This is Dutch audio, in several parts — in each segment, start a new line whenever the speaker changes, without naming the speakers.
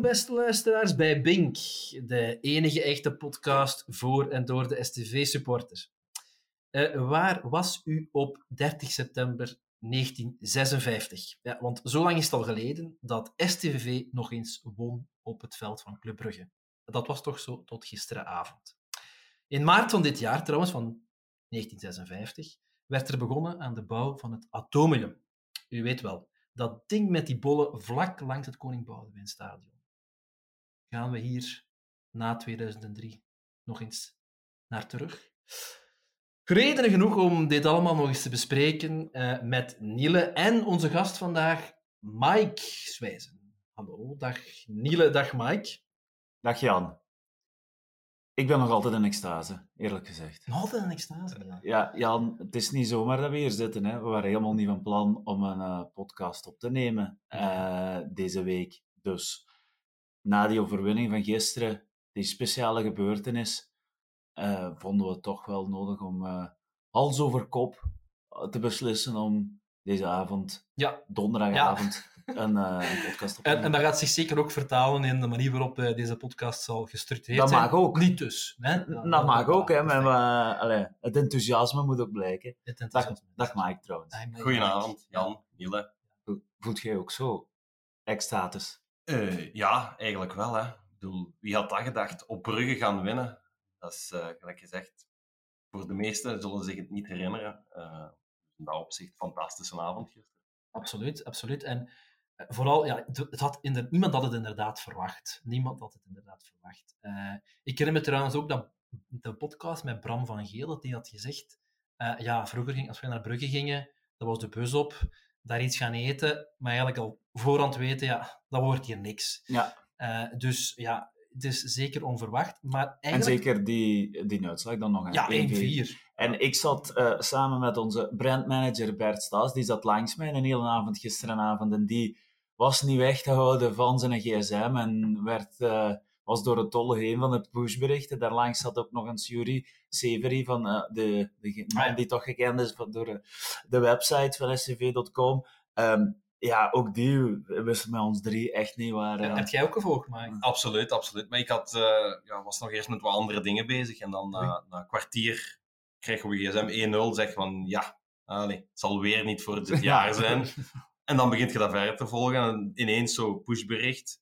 Beste luisteraars, bij Bink, de enige echte podcast voor en door de STV-supporters. Uh, waar was u op 30 september 1956? Ja, want zo lang is het al geleden dat STV nog eens won op het veld van Club Brugge. Dat was toch zo tot gisteravond. In maart van dit jaar, trouwens, van 1956, werd er begonnen aan de bouw van het Atomium. U weet wel, dat ding met die bollen vlak langs het Koning Boudewijnstadion. Gaan we hier na 2003 nog eens naar terug? Redenen genoeg om dit allemaal nog eens te bespreken uh, met Niele en onze gast vandaag, Mike Zwijzen. Hallo, dag Niele, dag Mike.
Dag Jan. Ik ben nog altijd in extase, eerlijk gezegd.
Nog altijd in extase, ja.
Ja, Jan, het is niet zomaar dat we hier zitten. Hè. We waren helemaal niet van plan om een uh, podcast op te nemen uh, deze week. Dus na die overwinning van gisteren, die speciale gebeurtenis, uh, vonden we het toch wel nodig om hals over kop te beslissen om deze avond,
ja.
donderdagavond, een, uh, een, podcast op
en, en, dat gaat zich zeker ook vertalen in de manier waarop uh, deze podcast zal gestructureerd
dat
zijn.
Dat mag ook.
Niet dus. Hè?
Dat, dat mag ook, hè. Maar, allee, het enthousiasme moet ook blijken. Dag, dag Mike, trouwens.
Goedenavond, Jan, Niele.
Voelt jij ook zo extatus?
Uh, ja, eigenlijk wel, hè. Ik bedoel, wie had dat gedacht? Op Brugge gaan winnen. Dat is, gelijk gezegd, voor de meesten zullen zich het niet herinneren. in dat opzicht, fantastische avond.
Absoluut, absoluut. En vooral, ja, het had niemand had het inderdaad verwacht. Niemand had het inderdaad verwacht. Uh, ik herinner me trouwens ook dat de podcast met Bram van Geel, dat hij had gezegd, uh, ja, vroeger ging, als we naar Brugge gingen, dat was de bus op, daar iets gaan eten, maar eigenlijk al voorhand weten, ja, dat wordt hier niks.
Ja.
Uh, dus ja, het is zeker onverwacht. Maar eigenlijk...
En zeker die, die uitslag dan nog.
Ja, 1-4.
En ik zat uh, samen met onze brandmanager Bert Staes, die zat langs mij een hele avond gisteravond en die was niet weg te houden van zijn gsm en werd, uh, was door het dolle heen van de pushberichten. Daarlangs zat ook nog een Suri Severi van uh, de, de man ah, die toch gekend is door de, de website van scv.com. Um, ja, ook die wisten met ons drie echt niet waar.
Uh... Heb jij ook gevolgd, maar
Absoluut, absoluut. Maar ik had, uh, ja, was nog eerst met wat andere dingen bezig. En dan na, na een kwartier kregen we gsm 1-0. Zeg van, ja, allez, het zal weer niet voor dit jaar zijn. en dan begint je dat verder te volgen. En ineens zo pushbericht.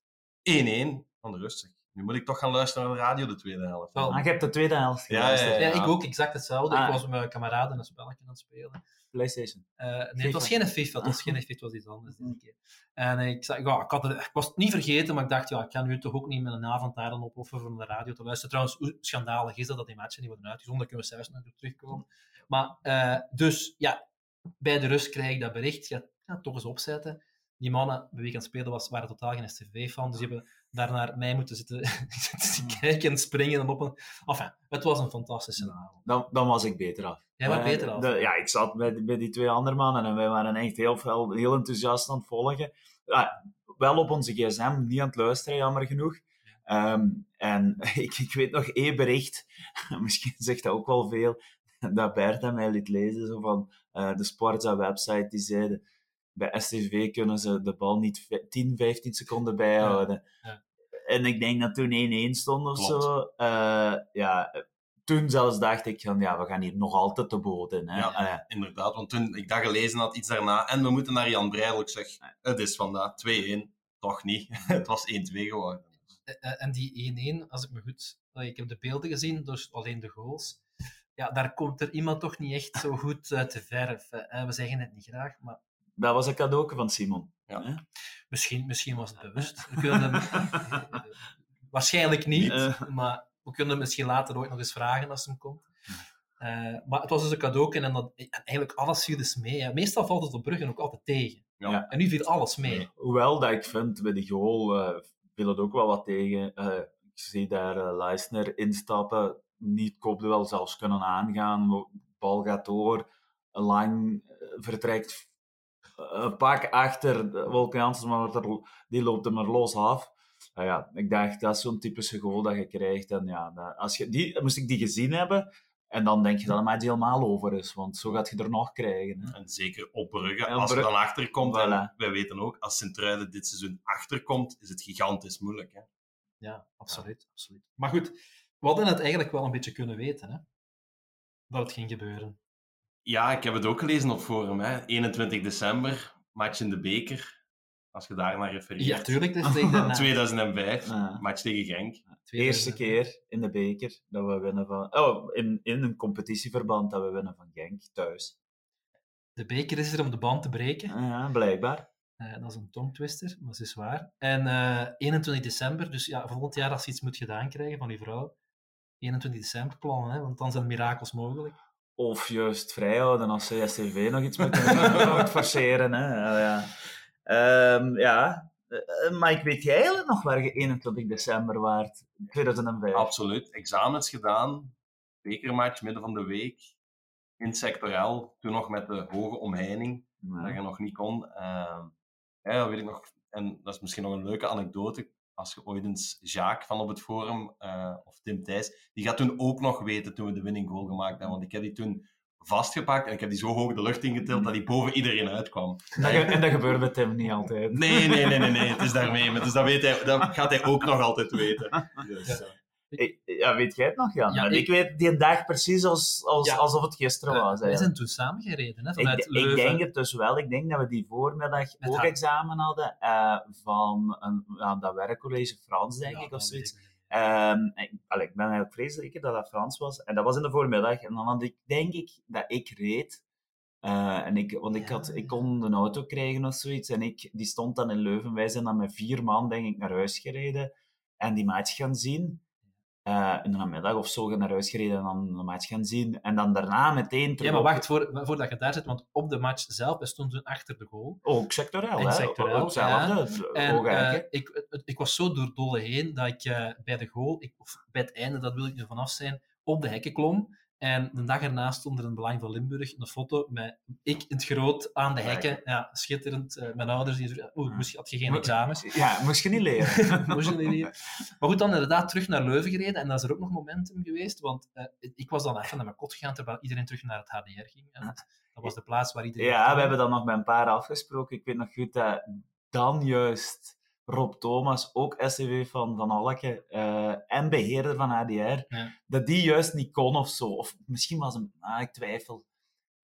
1-1 van de rust. Nu moet ik toch gaan luisteren naar de radio de tweede helft.
Oh. Ah, je hebt de tweede helft geluisterd.
Ja, ja, ja, ik ook exact hetzelfde. Ah. Ik was met mijn kameraden een spelletje aan het spelen.
PlayStation?
Uh, nee, FIFA. het was geen FIFA, het was geen FIFA, het was iets anders deze keer. En ik, zei, ja, ik, had het, ik was het niet vergeten, maar ik dacht, ja, ik kan nu toch ook niet met een avond daar dan opofferen om de radio te luisteren. Trouwens, hoe schandalig is dat, dat die matchen niet worden uitgezonden, daar kunnen we zelfs nog terugkomen. Maar, uh, dus, ja, bij de rust krijg ik dat bericht, ja, toch eens opzetten. Die mannen bij wie ik aan het spelen was, waren totaal geen STV-fan, dus die hebben daar naar mij moeten zitten, zitten kijken en springen en op een... Enfin, het was een fantastische avond.
Dan, dan was ik beter af.
Jij was beter af?
De, ja, ik zat bij, bij die twee andere mannen en wij waren echt heel, veel, heel enthousiast aan het volgen. Ja, wel op onze gsm, niet aan het luisteren, jammer genoeg. Um, en ik, ik weet nog één bericht, misschien zegt dat ook wel veel, dat Bert aan mij liet lezen, zo van uh, de Sportza-website, die zeiden bij STV kunnen ze de bal niet 10, 15 seconden bijhouden. Ja, ja. En ik denk dat toen 1-1 stond of Klopt. zo. Uh, ja, toen zelfs dacht ik van, ja, we gaan hier nog altijd te boden. Hè.
Ja, uh, inderdaad. Want toen ik dat gelezen had, iets daarna, en we moeten naar Jan Breidel, ik zeg, het is vandaag 2-1. Toch niet. het was 1-2 geworden.
En die 1-1, als ik me goed... Ik heb de beelden gezien, dus alleen de goals. Ja, daar komt er iemand toch niet echt zo goed uit te verf. We zeggen het niet graag, maar
dat was een cadeau van Simon.
Ja. Misschien, misschien was het bewust. We kunnen hem, waarschijnlijk niet, uh. maar we kunnen hem misschien later ooit nog eens vragen als hem komt. Uh, maar het was dus een cadeau en dat, eigenlijk alles viel dus mee. Hè. Meestal valt het op Bruggen ook altijd tegen. Ja. En nu viel alles mee.
Hoewel dat ik vind, bij de goal uh, viel het ook wel wat tegen. ik zie daar uh, Leisner instappen, niet kopduel zelfs kunnen aangaan. De bal gaat door, lang vertrekt een pak achter Wolk maar die loopt hem er los af. Nou ja, ik dacht, dat is zo'n typische goal dat je krijgt. En ja, dat, als je, die, moest ik die gezien hebben, En dan denk je dat het match helemaal over is, want zo gaat je er nog krijgen. Hè.
En zeker op Brugge. Als je
Brugge-
dan achterkomt, en
Voilà.
wij weten ook, als Sint-Truiden dit seizoen achterkomt, is het gigantisch moeilijk. Hè?
Ja, absoluut, absoluut. Maar goed, we hadden het eigenlijk wel een beetje kunnen weten, hè? Dat het ging gebeuren.
Ja, ik heb het ook gelezen op forum. Hè. 21 december, match in de beker. Als je daar naar refereert.
Ja, tuurlijk. Dat is tegen de na-
2005,
Ja.
match tegen Genk.
Eerste
2000.
keer in de beker dat we winnen van... Oh, in, in een competitieverband dat we winnen van Genk, thuis.
De beker is er om de band te breken.
Ja, blijkbaar.
Eh, dat is een tongtwister, maar dat is waar. En eh, 21 december, dus ja, volgend jaar als je iets moet gedaan krijgen van je vrouw, 21 december plannen, hè, want dan zijn mirakels mogelijk.
Of juist vrijhouden als SCV nog iets moeten moet forceren. Hè. Ja, ja. Ehm, ja. Eh, maar ik weet jij eigenlijk nog waar je 21 december waart? 2005.
Absoluut. Examens gedaan. Bekermatch, midden van de week. In sectorel. Toen nog met de hoge omheining. Dat je nog niet kon. Ehm, ja, dat weet ik nog. En dat is misschien nog een leuke anekdote. Als je ooit eens Jacques van op het forum, eh, of Tim Thijs, die gaat toen ook nog weten toen we de winning goal gemaakt hebben. Want ik heb die toen vastgepakt en ik heb die zo hoog de lucht ingetild dat die boven iedereen uitkwam.
Dat ge- en dat gebeurt met hem niet altijd.
Nee, nee, nee, nee, nee. Het is daarmee. Maar Dus dat, weet hij, dat gaat hij ook nog altijd weten. Dus,
Ja, weet jij het nog, Jan?
Ja,
ik,
ik-
weet die dag precies als, als,
Ja.
alsof het gisteren
Eh,
was.
wij
eigenlijk.
zijn toen samen gereden, hè, vanuit
Ik, ik
Leuven.
denk het dus wel. Ik denk dat we die voormiddag
Met
ook
haar-
examen hadden eh, van een, ja, dat werkcollege Frans, denk
Ja,
ik, of zoiets.
ik.
Ehm, ik, allee, ik ben eigenlijk vreselijk zeker dat dat Frans was. En dat was in de voormiddag. En dan had ik, denk ik, dat ik reed. Eh, en ik, want ik, had, ik kon een auto krijgen of zoiets. En ik, die stond dan in Leuven. Wij zijn dan met vier man, denk ik, naar huis gereden. En die match gaan zien. Eh, in de namiddag of zo naar huis gereden en dan de match gaan zien. En dan daarna meteen terug
Ja, maar wacht, voor, voordat je daar zit, want op de match zelf, stonden toen achter de goal.
Ook sectoreel,
In
hè?
sectoreel,
Hetzelfde.
En
Ook
eh, ik, ik was zo door dolle heen dat ik eh, bij de goal, ik, of bij het einde, dat wil ik nu vanaf zijn, op de hekken klom. En de dag erna stond er in Belang van Limburg een foto met ik in het groot aan de hekken. Ja, schitterend. Eh, mijn ouders die zeiden, oeh, moest, had je geen examens?
Ja, moest je niet leren.
Moest je niet leren? Maar goed, dan inderdaad terug naar Leuven gereden. En dat is er ook nog momentum geweest, want eh, ik was dan even naar mijn kot gegaan, terwijl iedereen terug naar het HDR ging. En dat was de plaats waar iedereen...
Ja, we hebben dan nog met een paar afgesproken. Ik weet nog goed dat dan juist Rob Thomas, ook SCW van Van Alke eh, en beheerder van HDR,
Ja.
dat die juist niet kon of zo. Of misschien was hem, ah, ik twijfel.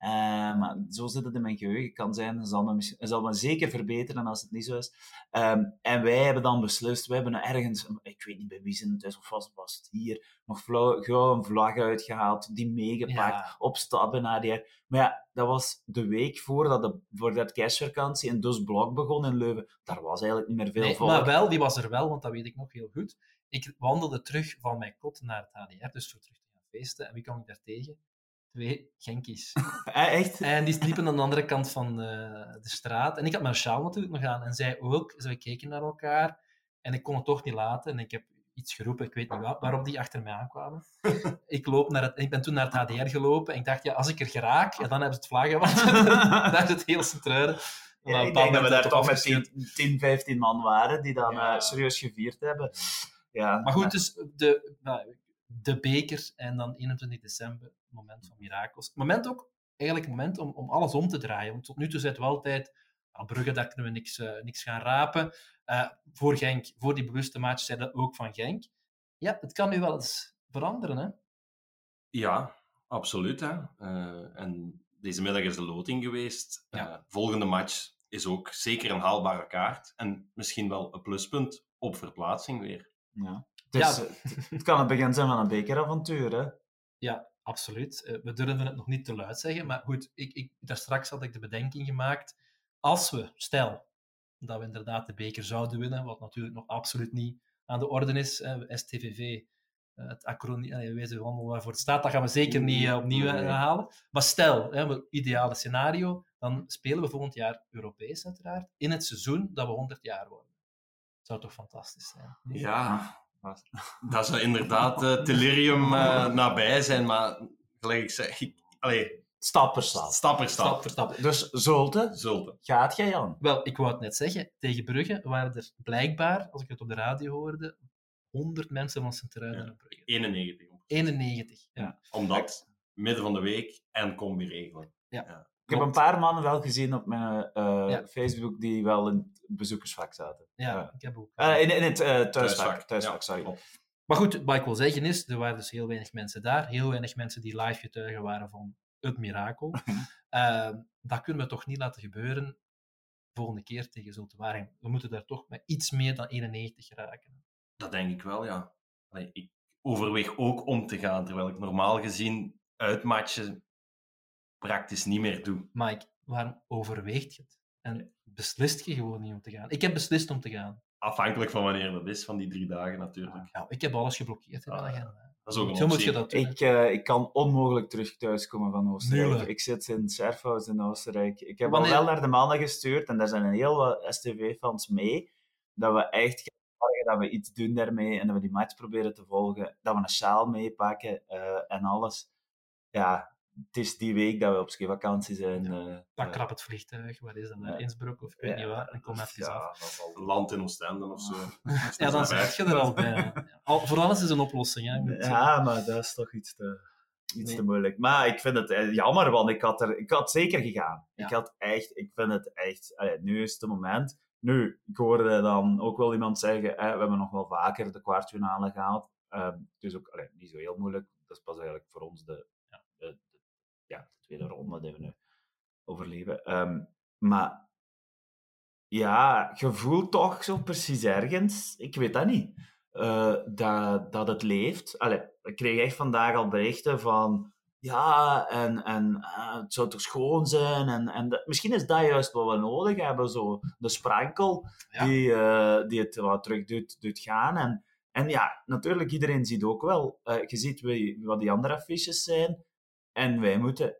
Eh, maar zo zit het in mijn geheugen. Kan zijn, het zal me, zal me zeker verbeteren als het niet zo is. Ehm, en wij hebben dan beslist, we hebben ergens, ik weet niet bij wie ze het is, of was, was het hier, nog flauw, gauw een vlag uitgehaald, die meegepakt
Ja.
op stap in HDR. Maar ja, dat was de week voordat, de, voordat kerstvakantie en dus blok begon in Leuven. Daar was eigenlijk niet meer veel
Nee, maar wel, die was er wel, want dat weet ik nog heel goed. Ik wandelde terug van mijn kot naar het HDR, dus voor terug te gaan feesten. En wie kwam ik daar tegen? Twee Genkies.
Eh, echt?
En die liepen aan de andere kant van eh, de straat. En ik had mijn sjaal natuurlijk nog aan. En zij ook. Dus we keken naar elkaar. En ik kon het toch niet laten. En ik heb iets geroepen, ik weet niet wat, waarop die achter mij aankwamen. ik, loop naar het, ik ben toen naar het HDR gelopen. En ik dacht, ja, als ik er geraak, ja, dan hebben ze het vlaggen. Want daar is het heel Sint-Truiden.
Ja, ik denk dat we daar toch met 10, 10, 15 man waren die dan
Ja.
eh, serieus gevierd hebben. Ja,
Maar goed, dus de, nou, de beker en dan 21 december, moment van mirakels. Moment ook, eigenlijk een moment om, om alles om te draaien. Want tot nu toe zeiden we altijd, nou, Brugge, daar kunnen we niks, eh, niks gaan rapen. Eh, voor Genk, voor die bewuste match, zeiden we ook van Genk. Ja, het kan nu wel eens veranderen, hè?
Ja, absoluut. Hè. Eh, en deze middag is de loting geweest.
Ja.
Volgende match is ook zeker een haalbare kaart. En misschien wel een pluspunt op verplaatsing weer.
ja. Dus,
Ja.
het, het kan het begin zijn van een bekeravontuur. Hè?
Ja, absoluut. Eh, we durven het nog niet te luid zeggen, maar goed, ik, ik, daar straks had ik de bedenking gemaakt. Als we, stel, dat we inderdaad de beker zouden winnen, wat natuurlijk nog absoluut niet aan de orde is, STVV, eh, het acroniem, we weten allemaal waarvoor het staat, dat gaan we zeker niet eh, opnieuw herhalen. Maar stel, het ideale scenario, dan spelen we volgend jaar Europees uiteraard, in het seizoen dat we 100 jaar worden. Zou toch fantastisch zijn? niet?
Ja, dat zou inderdaad eh Delirium eh, nabij zijn. Maar gelijk ik zei, ik, allee,
Stap per stap.
stap per stap.
Stap.
Dus Zulte,
Zulte.
gaat jij Jan?
Wel, ik wou het net zeggen. Tegen Brugge waren er blijkbaar, als ik het op de radio hoorde, 100 mensen van Sint-Truiden
Ja.
en Brugge.
91.
91. Ja.
Omdat midden van de week en combi regelen.
Ik heb een paar mannen wel gezien op mijn eh,
Ja.
Facebook die wel in het bezoekersvak zaten.
Ja,
Ja.
ik heb ook.
Eh, in, in het eh, thuisvak.
Thuisvak,
thuisvak
ja.
sorry.
Maar goed, wat ik wil zeggen is, er waren dus heel weinig mensen daar. Heel weinig mensen die live getuigen waren van het mirakel. Ehm, dat kunnen we toch niet laten gebeuren volgende keer tegen Zulte Waregem. We moeten daar toch met iets meer dan 91 geraken.
Dat denk ik wel, ja. Allee, ik overweeg ook om te gaan, terwijl ik normaal gezien uitmatchen praktisch niet meer doe.
Mike, waarom overweegt je het? En beslist je gewoon niet om te gaan? Ik heb beslist om te gaan.
Afhankelijk van wanneer dat is, van die drie dagen natuurlijk.
Ja, ik heb alles geblokkeerd in mijn
Ah,
agenda.
Dat is ook een
Zo moet je dat doen.
Ik, eh, ik kan onmogelijk terug thuiskomen van Oostenrijk. Ik zit in Scherfhout in Oostenrijk. Ik heb
Wanneer-
al wel naar de mannen gestuurd en daar zijn een heel wat STV-fans mee. Dat we echt gaan zorgen dat we iets doen daarmee en dat we die match proberen te volgen. Dat we een sjaal meepakken eh, en alles. Ja, het is die week dat we op skivakantie zijn. eh,
Pak
eh,
krap het vliegtuig, waar is dat?
Ja.
Innsbruck of ik weet niet waar. En kom even af.
ja,
Land in Oostende of zo.
Ja, dan zit je er al bij. Ja. Al, voor alles is een oplossing. Hè.
Ja, maar dat is toch iets te, iets
Nee.
te moeilijk. Maar ik vind het eh, jammer, want ik had, er, ik had zeker gegaan.
Ja.
Ik had echt, ik vind het echt, allee, nu is het het moment. Nu, ik hoorde dan ook wel iemand zeggen, eh, we hebben nog wel vaker de kwartfinale gehaald. Ehm, dus ook allee, niet zo heel moeilijk. Dat is pas eigenlijk voor ons ja, de- ja, de tweede ronde die we nu overleven. Ehm, maar ja, je voelt toch zo precies ergens, ik weet dat niet, eh, dat, dat het leeft. Allee, ik kreeg echt vandaag al berichten van, ja, en, en eh, het zou toch schoon zijn. En, en dat- misschien is dat juist wat we nodig hebben, zo de sprankel
Ja.
die, eh, die het wat terug doet, doet gaan. En, en ja, natuurlijk, iedereen ziet ook wel, je ziet wie, wat die andere affiches zijn. En wij moeten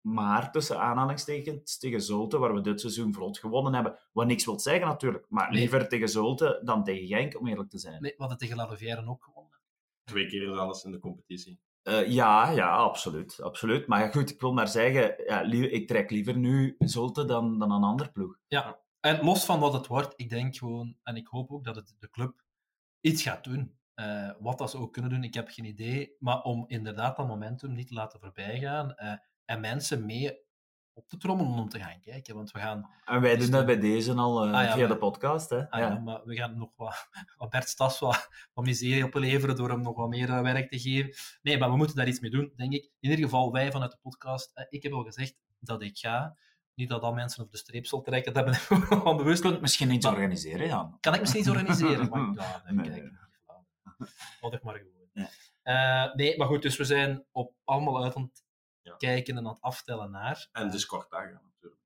maar tussen aanhalingstekens tegen Zulte, waar we dit seizoen vlot gewonnen hebben. Wat niks wil zeggen natuurlijk, maar
Nee.
liever tegen Zulte dan tegen Genk, om eerlijk te zijn.
Nee, we hadden tegen La Louvière ook gewonnen.
Twee keer zelfs in de competitie.
Eh, ja, ja, absoluut, absoluut. Maar ja, goed, ik wil maar zeggen, ja, ik trek liever nu Zulte dan, dan een ander ploeg.
En los van wat het wordt, ik denk gewoon, en ik hoop ook dat het de club iets gaat doen. Eh, wat dat ze ook kunnen doen, ik heb geen idee. Maar om inderdaad dat momentum niet te laten voorbijgaan eh, en mensen mee op te trommelen om te gaan kijken. Want we gaan,
En wij
Dus
doen dat bij deze al eh,
Ah, ja,
via de podcast. Hè?
ah ja,
ja.
maar we gaan nog wat, wat Bert Stas wat, wat miserie opleveren door hem nog wat meer werk te geven. Nee, maar we moeten daar iets mee doen, denk ik. In ieder geval, wij vanuit de podcast. ik heb al gezegd dat ik ga. Niet dat al mensen op de streep zal trekken, dat ben ik van bewust.
Je kunt misschien iets organiseren, Jan.
Kan ik misschien iets organiseren? Maar ja, dan
Nee.
kijk. Wat ik maar gewoon.
Ja.
Eh, nee, maar goed, dus we zijn op allemaal uit aan het
Ja.
kijken en aan het aftellen naar.
En dus kort dagen natuurlijk.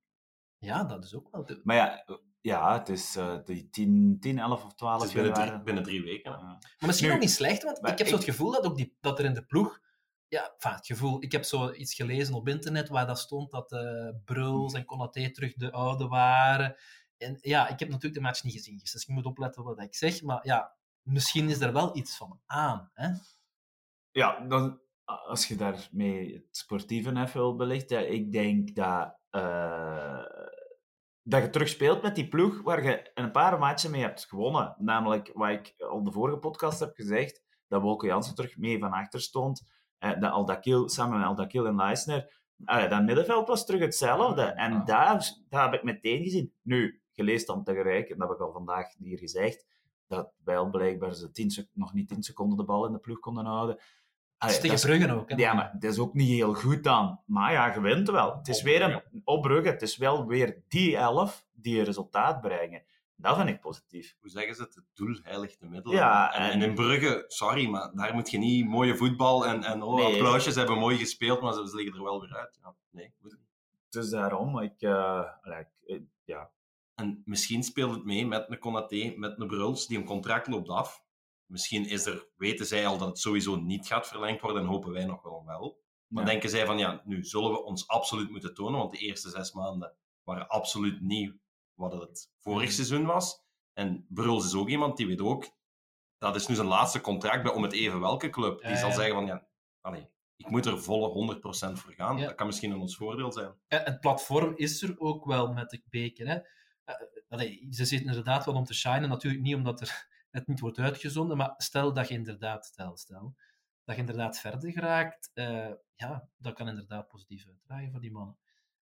Ja, dat is ook wel. De...
Maar ja, eh, ja het is eh, die 10, 10, 11 of 12
Het is binnen drie, binnen drie weken.
Ja.
Maar misschien
Nu-
ook niet slecht, want ik heb zo het gevoel dat, ook die, dat er in de ploeg. Ja, het gevoel. Ik heb zo iets gelezen op internet waar dat stond dat eh Bruls en Konaté terug de oude waren. En ja, ik heb natuurlijk de match niet gezien, dus ik moet opletten wat ik zeg. Maar ja, misschien is er wel iets van aan. Hè?
Ja, dan, als je daarmee het sportieve even wil belichten, ik denk dat, eh, dat je terug speelt met die ploeg waar je een paar matchen mee hebt gewonnen. Namelijk, wat ik al de vorige podcast heb gezegd, dat Wolke Jansen terug mee van achter stond. Eh, dat Aldakil, samen met Aldakil en Leisner. Eh, dat middenveld was terug hetzelfde. En
Ja.
daar, daar heb ik meteen gezien. Nu, je leest dan tegelijk, en dat heb ik al vandaag hier gezegd, dat wel blijkbaar ze 10 sec- nog niet 10 seconden de bal in de ploeg konden houden. Allee,
is tegen
dat
Bruggen ook. Hè?
ja, maar het is ook niet heel goed dan. Maar ja, je wint wel. Het is
Op
weer
Brugge.
een opbrugge. Het is wel weer die elf die een resultaat brengen. Dat vind ik positief.
Hoe zeggen ze het? Het doel heiligt de middel.
Ja,
en, in Brugge, sorry, maar daar moet je niet mooie voetbal en, en oh,
Nee.
applausjes hebben mooi gespeeld, maar ze, liggen er wel weer uit. Ja, nee, niet.
Dus daarom, ik, eh, eh, ja.
En misschien speelt het mee met een Konaté, met een Bruls, die een contract loopt af. Misschien is er, weten zij al dat het sowieso niet gaat verlengd worden en hopen wij nog wel wel. Maar
Ja.
denken zij van, ja, nu zullen we ons absoluut moeten tonen, want de eerste zes maanden waren absoluut niet wat het vorig seizoen was. En Bruls is ook iemand die weet ook, dat is nu zijn laatste contract bij om het even welke club. Die
Ja,
zal zeggen van, ja, allee, ik moet er volle 100% voor gaan. Dat kan misschien in ons voordeel zijn.
En het platform is er ook wel met de beker. Hè? Eh, ze zitten inderdaad wel om te shinen. Natuurlijk niet omdat er, het niet wordt uitgezonden, maar stel dat je inderdaad, stel, stel, dat je inderdaad verder geraakt, eh, ja, dat kan inderdaad positief uitdragen voor die mannen.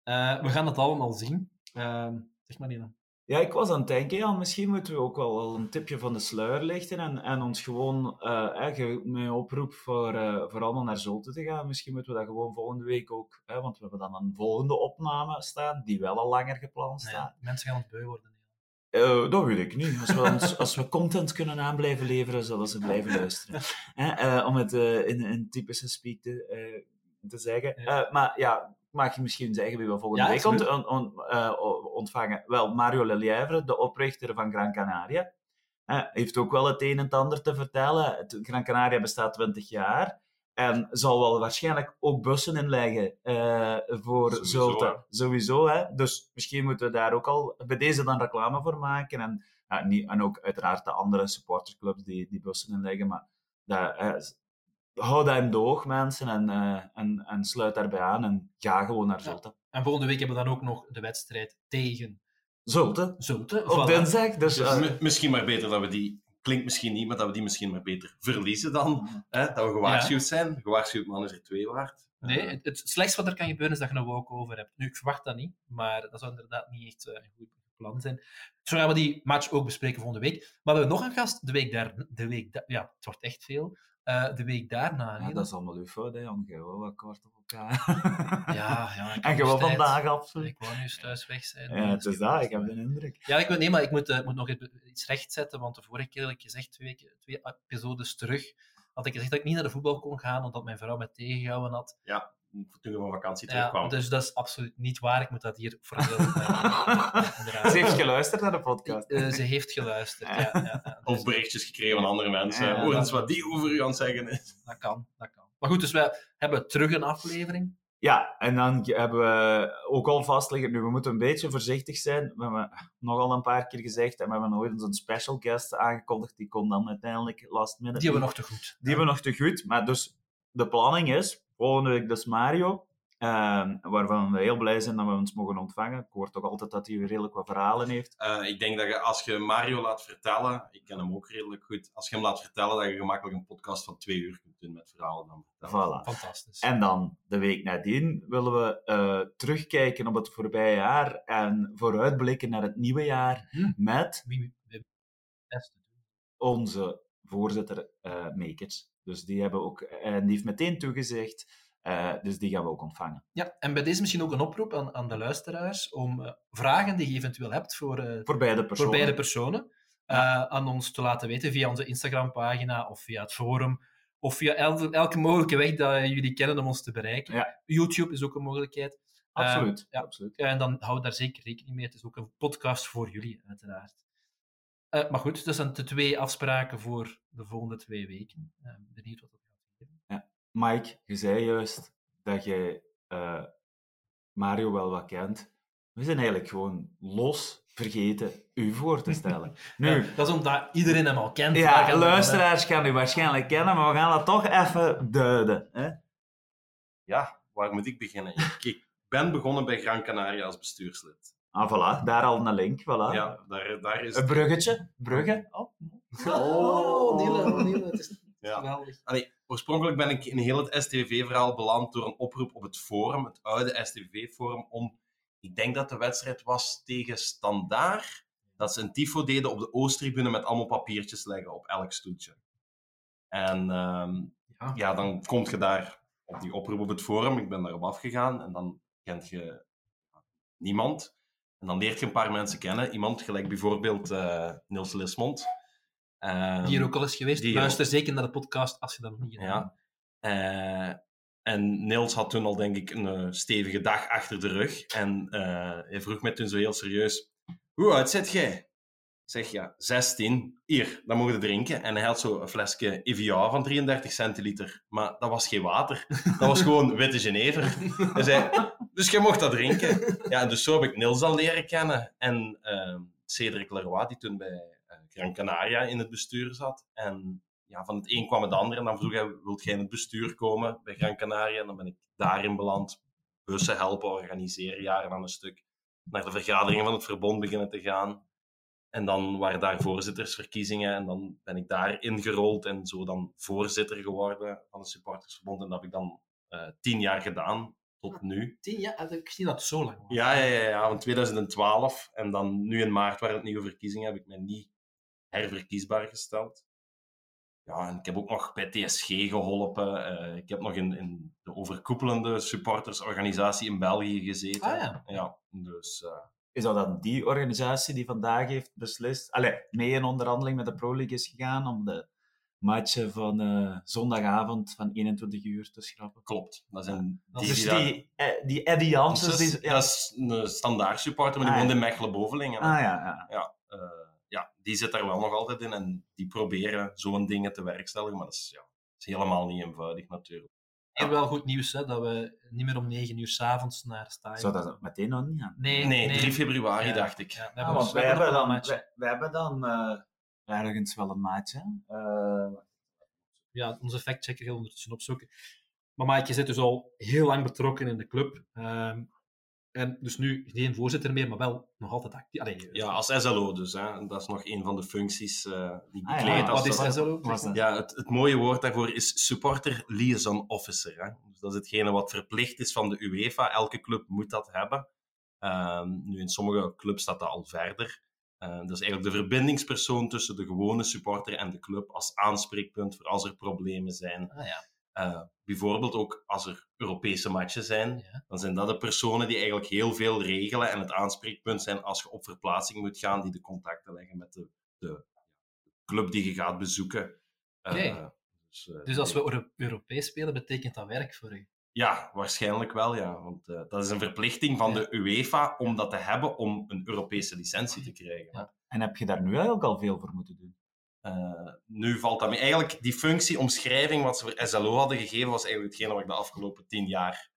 Eh, we gaan het allemaal zien. Ehm, zeg maar, Nina.
Ja, ik was aan het denken, ja, misschien moeten we ook wel, een tipje van de sluier lichten en, en ons gewoon uh, eh, met oproep voor, uh, voor allemaal naar Zulte te gaan. Misschien moeten we dat gewoon volgende week ook, hè, want we hebben dan een volgende opname staan, die wel al langer gepland staat.
Mensen gaan het beu worden.
Uh, dat weet ik niet. Als we, ons, als we content kunnen aan blijven leveren, zullen ze blijven luisteren. om het in, in typische speak te, te zeggen. Ja. maar ja, mag je misschien zeggen wie we volgende ja, week ont, on, on, ontvangen? Wel, Mario Lelièvre, de oprichter van Gran Canaria. heeft ook wel het een en het ander te vertellen. Gran Canaria bestaat 20 jaar. En zal wel waarschijnlijk ook bussen inleggen uh, voor Sowieso, Zulte. Sowieso, hè. Dus misschien moeten we daar ook al bij deze dan reclame voor maken. En, niet, en ook uiteraard de andere supportersclubs die, die bussen inleggen. Maar dat, uh, hou dat in doog, mensen. En, uh, en, en sluit daarbij aan. En ga gewoon naar Zulte. Ja.
En volgende week hebben we dan ook nog de wedstrijd tegen...
Zulte.
Zulte,
Op voilà. dinsdag. Dus,
dus misschien maar beter dat we die klinkt misschien niet, maar dat we die misschien maar beter verliezen dan. Mhm. Hè? Dat we gewaarschuwd zijn. Gewaarschuwd man is er twee waard.
Nee, het, het slechtste wat er kan gebeuren is dat je een walk-over hebt. Nu, ik verwacht dat niet, maar dat zou inderdaad niet echt uh, een goed plan zijn. Zo gaan we die match ook bespreken volgende week. Maar we hebben nog een gast de week daar. De week ja, het wordt echt veel. Uh, de week daarna.
Ja, dat is allemaal uw fout, hè, Jan. Wel wat kort op elkaar.
ja, ja.
En gewoon vandaag absoluut.
Ik wou nu thuis weg zijn.
Ja, het is dat. Ik heb de indruk.
Ja, ik nee, maar ik moet, uh, moet nog iets rechtzetten, want de vorige keer ik gezegd, twee, twee episodes terug, had ik gezegd dat ik niet naar de voetbal kon gaan, omdat mijn vrouw mij tegengehouden had.
Ja toen we van vakantie terugkwamen.
Ja, dus dat is absoluut niet waar. Ik moet dat hier voor
Ze heeft geluisterd naar de podcast.
Uh, ze heeft geluisterd, ja. ja, ja.
Of berichtjes gekregen van andere mensen. Ja, Hoor eens wat die over u aan het zeggen is.
Dat kan, dat kan. Maar goed, dus wij hebben terug een aflevering.
Ja, en dan hebben we ook al vastleggen, nu we moeten een beetje voorzichtig zijn. We hebben nogal een paar keer gezegd en we hebben nooit een special guest aangekondigd. Die kon dan uiteindelijk last minute.
Die hebben we nog te goed.
Die hebben we nog te goed, maar dus de planning is, Volgende week dus Mario, uh, waarvan we heel blij zijn dat we ons mogen ontvangen. Ik hoor toch altijd dat hij redelijk wat verhalen heeft.
Uh, ik denk dat je, als je Mario laat vertellen, ik ken hem ook redelijk goed, als je hem laat vertellen, dat je gemakkelijk een podcast van twee uur kunt doen met verhalen. Dan
voilà.
Fantastisch.
En dan, de week nadien, willen we uh, terugkijken op het voorbije jaar en vooruitblikken naar het nieuwe jaar hm. met
Wie, wie,
onze voorzitter uh, Makers. Dus die hebben ook, en die heeft meteen toegezegd. Uh, dus die gaan we ook ontvangen.
Ja, en bij deze misschien ook een oproep aan, aan de luisteraars om uh, vragen die je eventueel hebt voor, uh,
voor beide personen,
voor beide personen aan ons te laten weten via onze Instagram-pagina of via het forum of via elke, elke mogelijke weg dat jullie kennen om ons te bereiken.
Ja.
YouTube is ook een mogelijkheid.
Absoluut.
ja.
absoluut.
en dan hou daar zeker rekening mee. Het is ook een podcast voor jullie, uiteraard. Uh, maar goed, dat zijn de twee afspraken voor de volgende twee weken. Uh, benieuwd wat dat gaat geven.
Ja. Mike, je zei juist dat je uh, Mario wel wat kent. We zijn eigenlijk gewoon los vergeten u voor te stellen. Nu,
ja, dat is omdat iedereen hem al kent.
Ja, luisteraars gaan u waarschijnlijk kennen, maar we gaan dat toch even duiden. Hè?
Ja, waar moet ik beginnen? Ik ben begonnen bij Gran Canaria als bestuurslid.
Ah, voilà. Daar al een link. Voilà.
Ja, daar, daar is...
Een bruggetje. Brugge.
Oh, oh Niele, Niele. Het is ja. geweldig.
Allee, oorspronkelijk ben ik in heel het STV-verhaal beland door een oproep op het forum, het oude STV-forum, om... Ik denk dat de wedstrijd was tegen Standaard, dat ze een tifo deden op de Oosttribune met allemaal papiertjes leggen op elk stoeltje. En um, ja. ja, dan kom je daar op die oproep op het forum. Ik ben daarop afgegaan en dan kent je niemand. En dan leert je een paar mensen kennen. Iemand gelijk bijvoorbeeld uh, Niels Lismond.
Um, die hier ook al is geweest. Luister ook... zeker naar de podcast als je dat nog niet
gedaan ja. Uh, en Niels had toen al, denk ik, een uh, stevige dag achter de rug. En hij vroeg mij toen zo heel serieus: Hoe oud zit jij? Zeg ja, 16. Hier, dan mogen we drinken. En hij had zo een flesje Evian van 33 centiliter. Maar dat was geen water. Dat was gewoon witte Genever. Hij zei, dus je mocht dat drinken. Ja, dus zo heb ik Niels al leren kennen. En uh, Cedric Leroy, die toen bij uh, Gran Canaria in het bestuur zat. En ja, van het een kwam het ander. En dan vroeg hij, wilt jij in het bestuur komen bij Gran Canaria? En dan ben ik daarin beland. Bussen helpen organiseren, jaren aan een stuk. Naar de vergaderingen van het verbond beginnen te gaan En dan waren daar voorzittersverkiezingen en dan ben ik daar ingerold en zo dan voorzitter geworden van het supportersverbond. En dat heb ik dan eh, tien jaar gedaan, tot nu.
Tien jaar? Ik zie dat zo lang.
Ja, ja, ja, ja, van 2012. En dan nu in maart waren het nieuwe verkiezingen, heb ik mij niet herverkiesbaar gesteld. Ja, en ik heb ook nog bij TSG geholpen. Eh, ik heb nog in, in de overkoepelende supportersorganisatie in België gezeten.
Ah ja.
Ja, dus... eh,
Is dat dan die organisatie die vandaag heeft beslist, allee, mee in onderhandeling met de Pro League is gegaan om de matchen van eh, zondagavond van 21 uur te schrappen?
klopt. Dat zijn die
Dus
die
eh, die Eddie Janssens... ja.
dat is een standaard supporter, maar die
Ah,
woont in Mechelen-Bovelingen.
Ah ja, ja.
ja, eh, ja, die zit daar wel nog altijd in en die proberen zo'n dingen te werkstelligen, maar dat is, ja, dat is helemaal niet eenvoudig natuurlijk.
En wel goed nieuws, hè, dat we niet meer om negen uur s'avonds naar stadion.
Zou dat meteen nog niet aan?
Nee,
Nee, 3 februari
Ja.
dacht ik.
Ja,
Ah, want
we
wij,
hebben
dan, wij, wij hebben dan eh, ergens wel een maatje. Eh,
ja, onze factchecker gaat ondertussen opzoeken. Maar Mike, je zit dus al heel lang betrokken in de club. Ehm, en dus nu geen voorzitter meer, maar wel nog altijd actief. Allee,
Ja, als SLO dus. Hè. Dat is nog een van de functies eh, die ik
Ah, ja.
bekleed.
wat
als
is SLO?
dat?
Ja, het, het mooie woord daarvoor is supporter liaison officer. Hè. Dus dat is hetgene wat verplicht is van de UEFA. Elke club moet dat hebben. Ehm, nu, in sommige clubs staat dat al verder. Eh, dat is eigenlijk de verbindingspersoon tussen de gewone supporter en de club als aanspreekpunt voor als er problemen zijn.
Ah, ja.
Eh, bijvoorbeeld ook als er Europese matchen zijn,
Ja.
dan zijn dat de personen die eigenlijk heel veel regelen en het aanspreekpunt zijn als je op verplaatsing moet gaan, die de contacten leggen met de, de club die je gaat bezoeken. Eh, dus, eh,
Dus als we Euro- Europees spelen, betekent dat werk voor u?
Ja, waarschijnlijk wel, ja. Want eh, dat is een verplichting van
Ja.
de UEFA om dat te hebben om een Europese licentie te krijgen.
Ja.
en heb je daar nu eigenlijk al veel voor moeten doen?
Eh, nu valt dat mee. Eigenlijk, die functieomschrijving wat ze voor SLO hadden gegeven, was eigenlijk hetgene wat ik de afgelopen tien jaar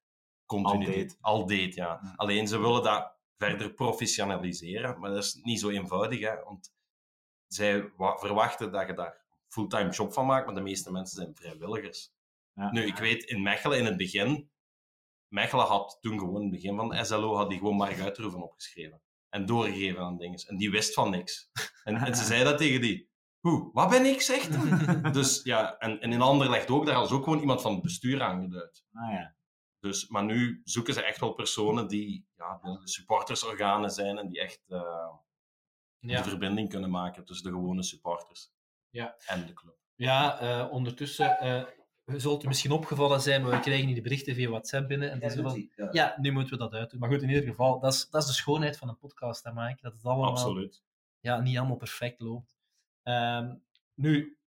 continu
Al deed.
Al deed, ja.
Ja.
Alleen ze willen dat verder professionaliseren, maar dat is niet zo eenvoudig, hè. Want zij wa- verwachten dat je daar fulltime job van maakt, maar de meeste mensen zijn vrijwilligers.
Ja.
Nu, ik weet, in Mechelen in het begin, Mechelen had toen gewoon in het begin van SLO, had die gewoon Mark Uitroeven opgeschreven. En doorgegeven aan dingen. En die wist van niks. En, en ze zei dat tegen die. Hoe? Wat ben ik, zegt hij? Dus ja, en, en in Anderlecht ook, daar hadden ze ook gewoon iemand van het bestuur aangeduid.
Ah ja.
Dus, maar nu zoeken ze echt wel personen die ja, de supportersorganen zijn en die echt eh,
Ja,
de verbinding kunnen maken tussen de gewone supporters
Ja.
en de club.
ja eh, ondertussen eh zult u misschien opgevallen zijn, maar we krijgen hier de berichten via WhatsApp binnen. En van, ja, nu moeten we dat uitdoen. Maar goed, in ieder geval, dat is, dat is de schoonheid van een podcast, hè, Mike. Dat het allemaal
Absoluut.
ja, niet allemaal perfect loopt. Ehm, nu,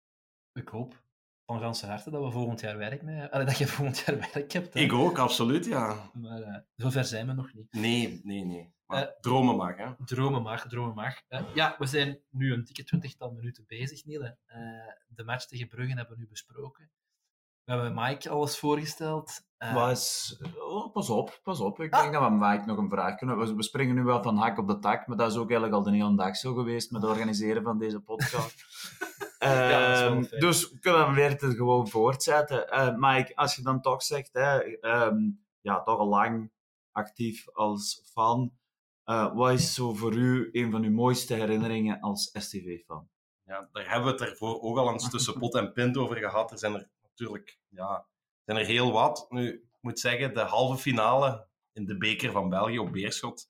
ik hoop van ganse harte dat we volgend jaar werk mee allee, dat je volgend jaar werk hebt. hè.
Ik ook, absoluut, ja.
Maar eh, zover zijn we nog niet.
Nee, nee, nee. Maar
Eh,
dromen mag, hè.
Dromen mag, dromen mag. Eh, ja, we zijn nu een dikke twintigtal minuten bezig, Niele. Eh, de match tegen Bruggen hebben we nu besproken. We hebben Mike alles voorgesteld. Eh,
Was, oh, pas op, pas op. Ik
Ah.
denk dat we Mike nog een vraag kunnen. We, we springen nu wel van hak op de tak, maar dat is ook eigenlijk al de hele dag zo geweest met het organiseren van deze podcast.
Ja, is
Ehm, dus we kunnen weer het gewoon voortzetten. Eh, Mike, als je dan toch zegt, hè, ehm, ja, toch al lang actief als fan. eh, wat is zo voor u een van uw mooiste herinneringen als STV-fan?
Ja, daar hebben we het ervoor ook al eens tussen pot en pint over gehad. Er zijn er natuurlijk ja, zijn er heel wat. Nu, ik moet zeggen, de halve finale in de beker van België op Beerschot.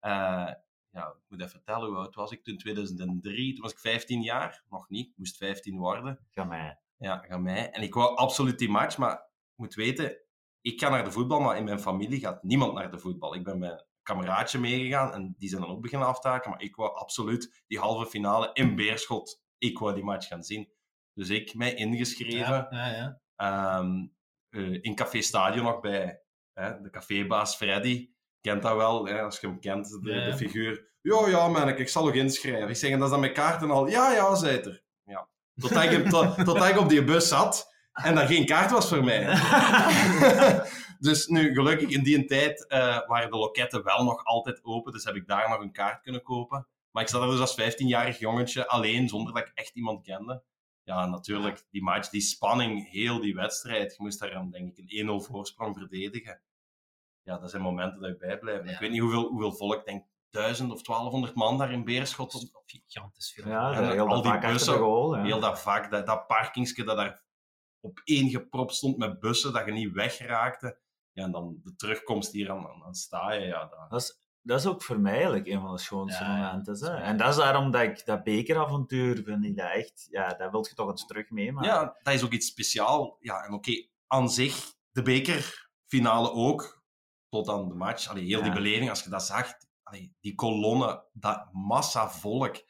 eh, ja, ik moet even vertellen, hoe oud was ik toen? 2003. Toen was ik 15 jaar. Nog niet, ik moest 15 worden.
Ga mij.
Ja, ga mij. En ik wou absoluut die match, maar ik moet weten, ik ga naar de voetbal, maar in mijn familie gaat niemand naar de voetbal. Ik ben met een kameraadje meegegaan en die zijn dan ook beginnen aftaken, maar ik wou absoluut die halve finale in Beerschot, ik wou die match gaan zien. Dus ik mij ingeschreven,
ja, ja,
ehm, eh, in Café Stadion nog bij hè, de cafébaas Freddy. Kent dat wel, hè, als je hem kent, de, de figuur. Ja, ja, man, ik zal nog inschrijven. Ik zeg, en dat is dan mijn kaart en al. Ja, ja, zei er. Ja. Totdat ik, tot, totdat ik op die bus zat en dat geen kaart was voor mij. dus nu, gelukkig in die tijd eh, waren de loketten wel nog altijd open, dus heb ik daar nog een kaart kunnen kopen. Maar ik zat er dus als 15-jarig jongetje alleen, zonder dat ik echt iemand kende. Ja, natuurlijk, die match, die spanning, heel die wedstrijd. Je moest daar dan, denk ik, een 1-0 voorsprong verdedigen. Ja, dat zijn momenten dat je bijblijven.
Ja.
Ik weet niet hoeveel, hoeveel volk, denk 1000 of 1200 man daar in Beerschot.
Is gigantisch veel.
Ja,
En
heel
al
dat
die bussen,
goal. Ja.
Heel dat vak, dat, dat parkingsje dat daar op één gepropt stond met bussen, dat je niet wegraakte. Ja, en dan de terugkomst hier aan, aan, aan Staaien, ja, dat,
Dat is, dat is ook voor mij eigenlijk een van de schoonste
Ja,
momenten. Hè? En dat is daarom dat ik dat bekeravontuur vind ik dat echt, ja, dat wil je toch eens terug meemaken.
Ja, dat is ook iets speciaals. Ja, en oké, aan zich, de bekerfinale ook, tot aan de match. Allee, heel die beleving, als je dat zag, allee, die kolonne, dat massa volk,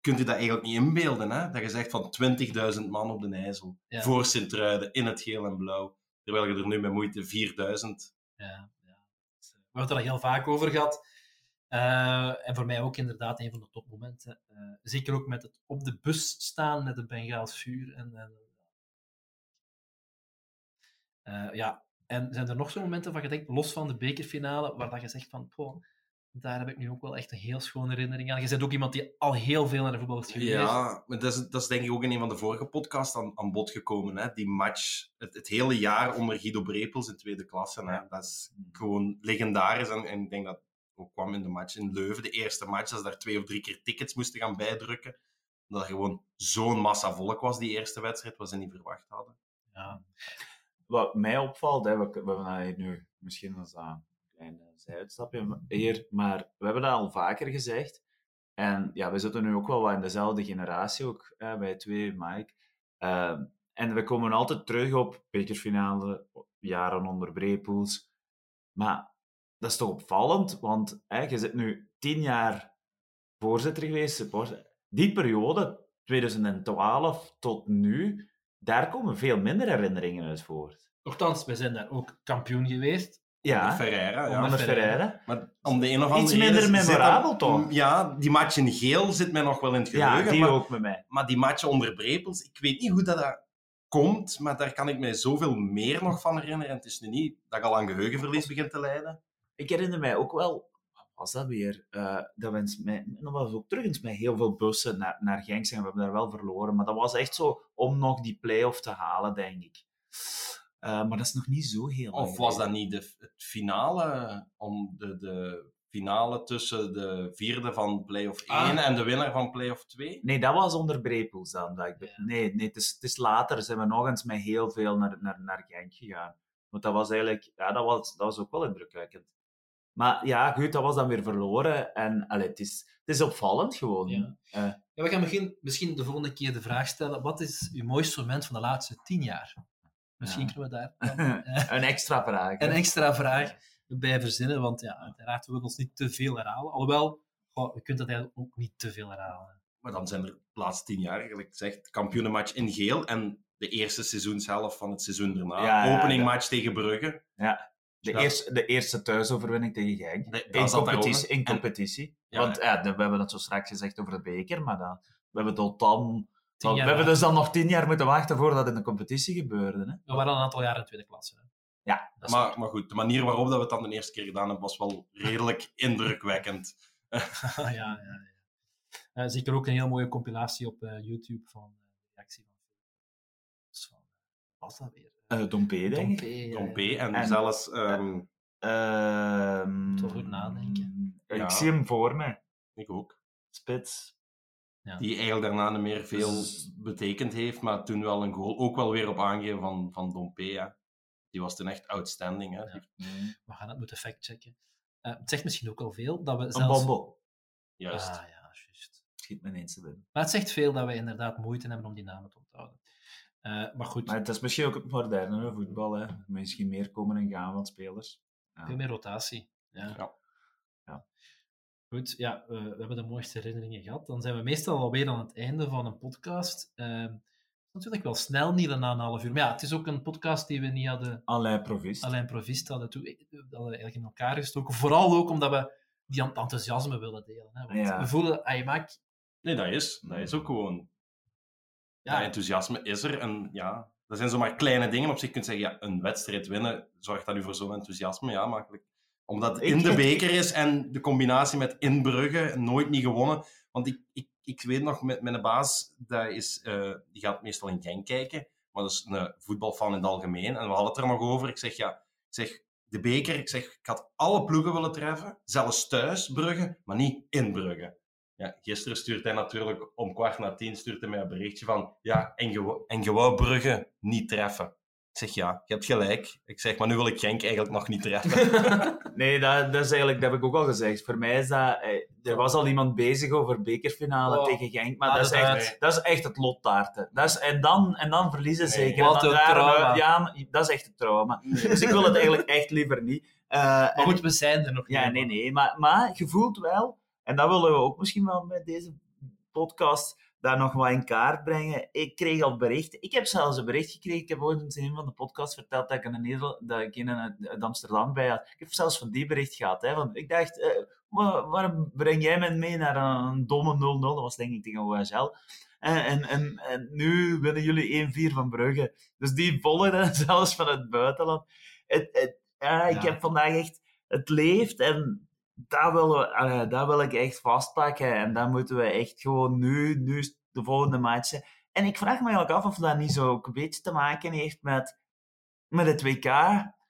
kunt je dat eigenlijk niet inbeelden, hè? Dat je zegt van 20.000 man op de IJssel,
Ja.
voor Sint-Truiden, in het geel en blauw. Terwijl je er nu met moeite 4000...
Ja, ja. We hebben het er heel vaak over gehad. Eh, en voor mij ook inderdaad een van de topmomenten. Eh, zeker ook met het op de bus staan met het Bengaals vuur. En, en, eh, ja, en zijn er nog zo'n momenten van je denkt, los van de bekerfinale, waar dat je zegt van, poh, daar heb ik nu ook wel echt een heel schone herinnering aan. Je bent ook iemand die al heel veel naar de voetbal is geweest.
Ja, maar dat is, dat is denk ik ook in een van de vorige podcasts aan, aan bod gekomen. Hè? Die match, het, het hele jaar onder Guido Brepels in tweede klasse. Hè? Dat is gewoon legendarisch. En, en ik denk dat kwam in de match in Leuven, de eerste match, ze daar twee of drie keer tickets moesten gaan bijdrukken. Dat er gewoon zo'n massa volk was, die eerste wedstrijd, wat ze niet verwacht hadden.
Ja.
Wat mij opvalt, hè, we, we hebben hier nu misschien als een klein zijuitstapje hier, maar we hebben dat al vaker gezegd. En ja, we zitten nu ook wel wat in dezelfde generatie, ook hè, twee, Mike. Ehm, en we komen altijd terug op bekerfinale, jaren onder Brepels. Maar dat is toch opvallend, want hè, je zit nu tien jaar voorzitter geweest, supporter. Die periode, 2012 tot nu, daar komen veel minder herinneringen uit voort.
Nochtans, wij zijn daar ook kampioen geweest.
Ja,
Ferreira, ja.
onder
Ferreira.
Maar om de een of andere
Iets
reden
minder memorabel,
dat-
toch?
Ja, die match in geel zit mij nog wel in het
Ja,
geheugen.
die
maar,
ook met mij.
maar die match onder Brepels, ik weet niet hoe dat, dat komt, maar daar kan ik mij zoveel meer nog van herinneren. En het is nu niet dat ik al aan geheugenverlies begin te lijden.
Ik herinner mij ook wel, wat was dat weer? Eh, dat we met, dat was ook terug eens met heel veel bussen naar, naar Genk zijn. We hebben daar wel verloren, maar dat was echt zo om nog die play-off te halen, denk ik. Eh, maar dat is nog niet zo heel
Of was dat niet de, het finale, om de, de finale tussen de vierde van play-off 1
Ah.
en de winnaar van play-off 2?
Nee, dat was onder Brepels dan. Dat ik,
Ja.
Nee, nee het, is, het is later zijn we nog eens met heel veel naar, naar, naar Genk gegaan. Want dat was eigenlijk, ja, dat was, dat was ook wel indrukwekkend. Maar ja, goed, dat was dan weer verloren. En allee, het, is, het is opvallend gewoon.
Ja.
Eh,
Ja, we gaan begin, misschien de volgende keer de vraag stellen: wat is uw mooiste moment van de laatste tien jaar? Misschien
Ja.
kunnen we daar eh,
een extra vraag. hè.
een extra vraag bij verzinnen, want ja, uiteraard we willen ons niet te veel herhalen. Alhoewel, goh, je kunt dat eigenlijk ook niet te veel herhalen.
Maar dan zijn er de laatste tien jaar, gelijk gezegd, kampioenenmatch in geel en de eerste seizoenshelft van het seizoen daarna.
Ja, ja,
Openingmatch tegen Brugge.
De,
Ja.
eerste, de eerste thuisoverwinning tegen Genk.
Nee, dat
in competitie. In
En-
competitie.
Ja,
Want ja, we hebben het zo straks gezegd over de beker, maar dan, we hebben tot dan...
Tien
we hebben dus dan nog tien jaar moeten wachten voordat het in de competitie gebeurde. Hè?
We waren al een aantal jaar in tweede klasse. Hè.
Ja,
Dat
Maar, maar goed, de manier waarop dat we het dan de eerste keer gedaan hebben, was wel redelijk indrukwekkend.
ja, ja, ja. Eh, zeker ook een heel mooie compilatie op eh, YouTube van eh, de reactie van. Dus van wat was dat weer?
Eh Dompe, denk ik.
Dompe, ja.
En,
En-
zelfs, ehm,
Ehm,
Toch goed nadenken.
Ik zie hem voor me.
ik ook,
Spits.
Ja.
die eigenlijk daarna niet meer veel
Dus-
betekend heeft, maar toen wel een goal, ook wel weer op aangeven van, van Don P. Hè. Die was toen echt outstanding. Hè.
Ja. We gaan het moeten factchecken. Eh het zegt misschien ook al veel dat we
Een
zelfs...
bombel.
Juist.
Ah, ja, juist.
Schiet me ineens te binnen.
Maar het zegt veel dat we inderdaad moeite hebben om die namen te Eh, maar goed,
Maar het is misschien ook het moderne voetbal. Hè. Misschien meer komen en gaan van spelers. Ja.
veel meer rotatie. Ja.
Ja.
Ja.
Goed, ja, eh, we hebben de mooiste herinneringen gehad. Dan zijn we meestal alweer aan het einde van een podcast. Eh, natuurlijk wel snel, niet na een half uur. Maar ja, het is ook een podcast die we niet hadden,
Alain Provist.
alleen Provist hadden, toe, eh, hadden we eigenlijk in elkaar gestoken. Vooral ook omdat we die ent- enthousiasme willen delen. Hè? Want
Ja.
we voelen, je maakt...
Nee, dat is, dat is ook gewoon. Ja. Enthousiasme is er. En ja, dat zijn zomaar kleine dingen. Op zich kun je zeggen, ja, een wedstrijd winnen, zorgt dat nu voor zo'n enthousiasme? Ja, makkelijk. Omdat het in de beker is en de combinatie met in Brugge, nooit niet gewonnen. Want ik, ik, ik weet nog, met mijn baas, dat is, eh, die gaat meestal in Genk kijken. Maar dat is een voetbalfan in het algemeen. En we hadden het er nog over. Ik zeg, ja, ik zeg, de beker, ik zeg, ik had alle ploegen willen treffen, zelfs thuis, Brugge, maar niet in Brugge. Ja, gisteren stuurt hij natuurlijk om kwart na tien stuurt hij mij een berichtje van ja, en je, en je wou Brugge niet treffen. Ik zeg ja, je hebt gelijk. Ik zeg, maar nu wil ik Genk eigenlijk nog niet treffen.
nee, dat, dat is eigenlijk, dat heb ik ook al gezegd. Voor mij is dat, eh, er was al iemand bezig over bekerfinale
Oh,
tegen Genk, maar
maak
dat is,
het
echt,
uit.
dat is echt het lottaarten. Dat is, en, dan, en dan verliezen
Nee,
zeker.
wat
En dan
een
daar-
trauma.
Ja, dat is echt een trauma. Dus ik wil het eigenlijk echt liever niet. Eh,
Maar goed, we zijn er nog
Ja,
niet,
nee,
man.
nee. Maar, maar je voelt wel, en dat willen we ook misschien wel met deze podcast daar nog wat in kaart brengen. Ik kreeg al berichten. Ik heb zelfs een bericht gekregen. Ik heb ooit in een van de podcasts verteld dat ik in, een Nederland, dat ik in uit Amsterdam bij had. Ik heb zelfs van die bericht gehad. Hè, want ik dacht, eh, waar- waarom breng jij me mee naar een domme 0-0? Dat was denk ik tegen OHL. En, en, en, en nu winnen jullie 1-4 van Brugge. Dus die volgen zelfs van het buitenland. Het, het, ja, ik
Ja.
heb vandaag echt... Het leeft en we, allee, dat wil ik echt vastpakken. En dat moeten we echt gewoon nu, nu de volgende match. zijn. En ik vraag me eigenlijk af of dat niet zo ook een beetje te maken heeft met, met het WK.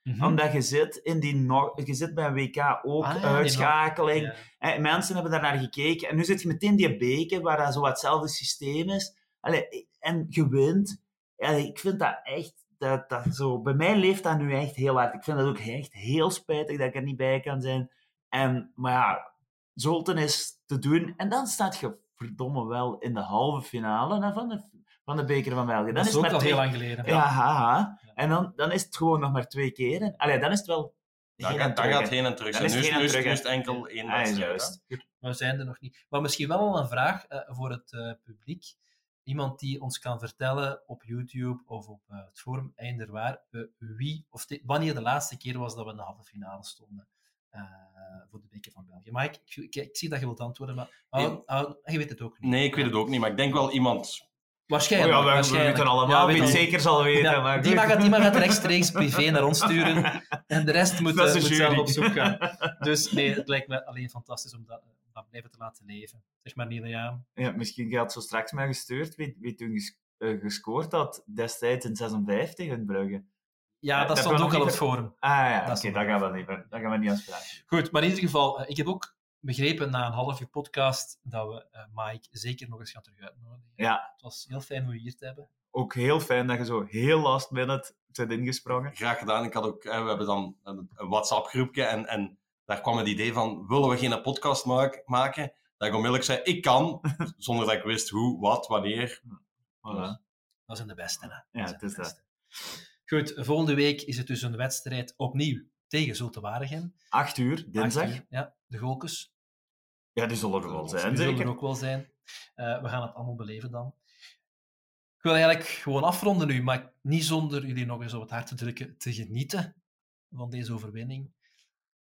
Mhm.
Omdat je zit, in die je zit bij een WK ook
Ah, ja,
uitschakeling.
Ja.
En mensen hebben daar naar gekeken. En nu zit je meteen die beker, waar dat zo hetzelfde systeem is. Allee, en je wint. Allee, ik vind dat echt... Dat, dat zo, bij mij leeft dat nu echt heel hard. Ik vind dat ook echt heel spijtig dat ik er niet bij kan zijn. En, maar ja, Zolten is te doen. En dan staat je verdomme wel in de halve finale hè, van, de, van de beker van België. Dan
Dat is ook
maar
al
twee-
heel lang geleden.
Ja, haha. En dan, dan is het gewoon nog maar twee keren. Allee, dan is het wel...
Dan,
heen
gaat, heen en terug. Zijn.
is
Nu
het
is, nu is, is het enkel één
Ah,
wedstrijd.
Maar we zijn er nog niet. Maar misschien wel een vraag eh, voor het eh, publiek. Iemand die ons kan vertellen op YouTube of op eh, het forum, eender waar, eh, wie of wanneer de laatste keer was dat we in de halve finale stonden eh, voor de beker van België. Mike, ik, ik, ik zie dat je wilt antwoorden, maar je weet het ook niet.
Nee, ik weet het ook niet, maar ik denk wel iemand...
Waarschijnlijk.
Oh ja, we, we
waarschijnlijk.
weten allemaal
Ja, weet
zeker zal weten.
Ja,
maar
die, mag het, die mag het rechtstreeks privé naar ons sturen. En de rest moet,
Dat is
eh, moet zelf
jury.
op zoek gaan. Dus nee, het lijkt me alleen fantastisch om dat, om dat blijven te laten leven. Zeg maar, Niele, ja.
Ja, misschien gaat zo straks mij gestuurd wie, wie toen eh, gescoord had destijds in 56 in Brugge.
Ja,
dat
dat stond ook al op het forum.
Ah ja,
Dat
oké, dat gaan we niet meer. Dat gaan we niet aanspreken.
Goed, maar in ieder geval, eh, ik heb ook begrepen na een half uur podcast dat we eh, Mike zeker nog eens gaan terug uitnodigen.
Ja,
Het was heel fijn om je hier te hebben.
ook heel fijn dat je zo heel last minute bent ingesprongen.
Graag gedaan. Ik had ook, hè, we hebben dan een WhatsApp-groepje en, en daar kwam het idee van, willen we geen podcast maak- maken? Dat ik onmiddellijk zei, ik kan, zonder dat ik wist hoe, wat, wanneer.
Voilà.
Dat zijn de beste, hè.
Ja, het is
de
dat.
Goed, volgende week is het dus een wedstrijd opnieuw tegen Zulte Waregem.
Acht uur, dinsdag.
Acht uur, Ja, de Golkes.
Ja, die zullen er wel zijn,
Die zullen er ook wel zijn. Eh, we gaan het allemaal beleven dan. Ik wil eigenlijk gewoon afronden nu, maar niet zonder jullie nog eens op het hart te drukken te genieten van deze overwinning.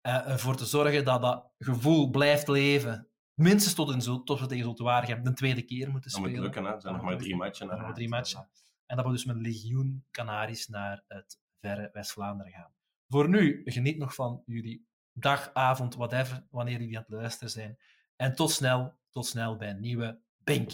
Eh, ervoor te zorgen dat dat gevoel blijft leven. Minstens tot, in tot we tegen Zulte Waregem de tweede keer moeten
Dat
spelen.
moet lukken, hè. Er zijn nog maar drie matchen.
Nog drie matchen. En dat we dus met een legioen Canaries naar het verre West-Vlaanderen gaan. Voor nu, geniet nog van jullie dag, avond, whatever, wanneer jullie aan het luisteren zijn. En tot snel, tot snel bij een nieuwe Bink.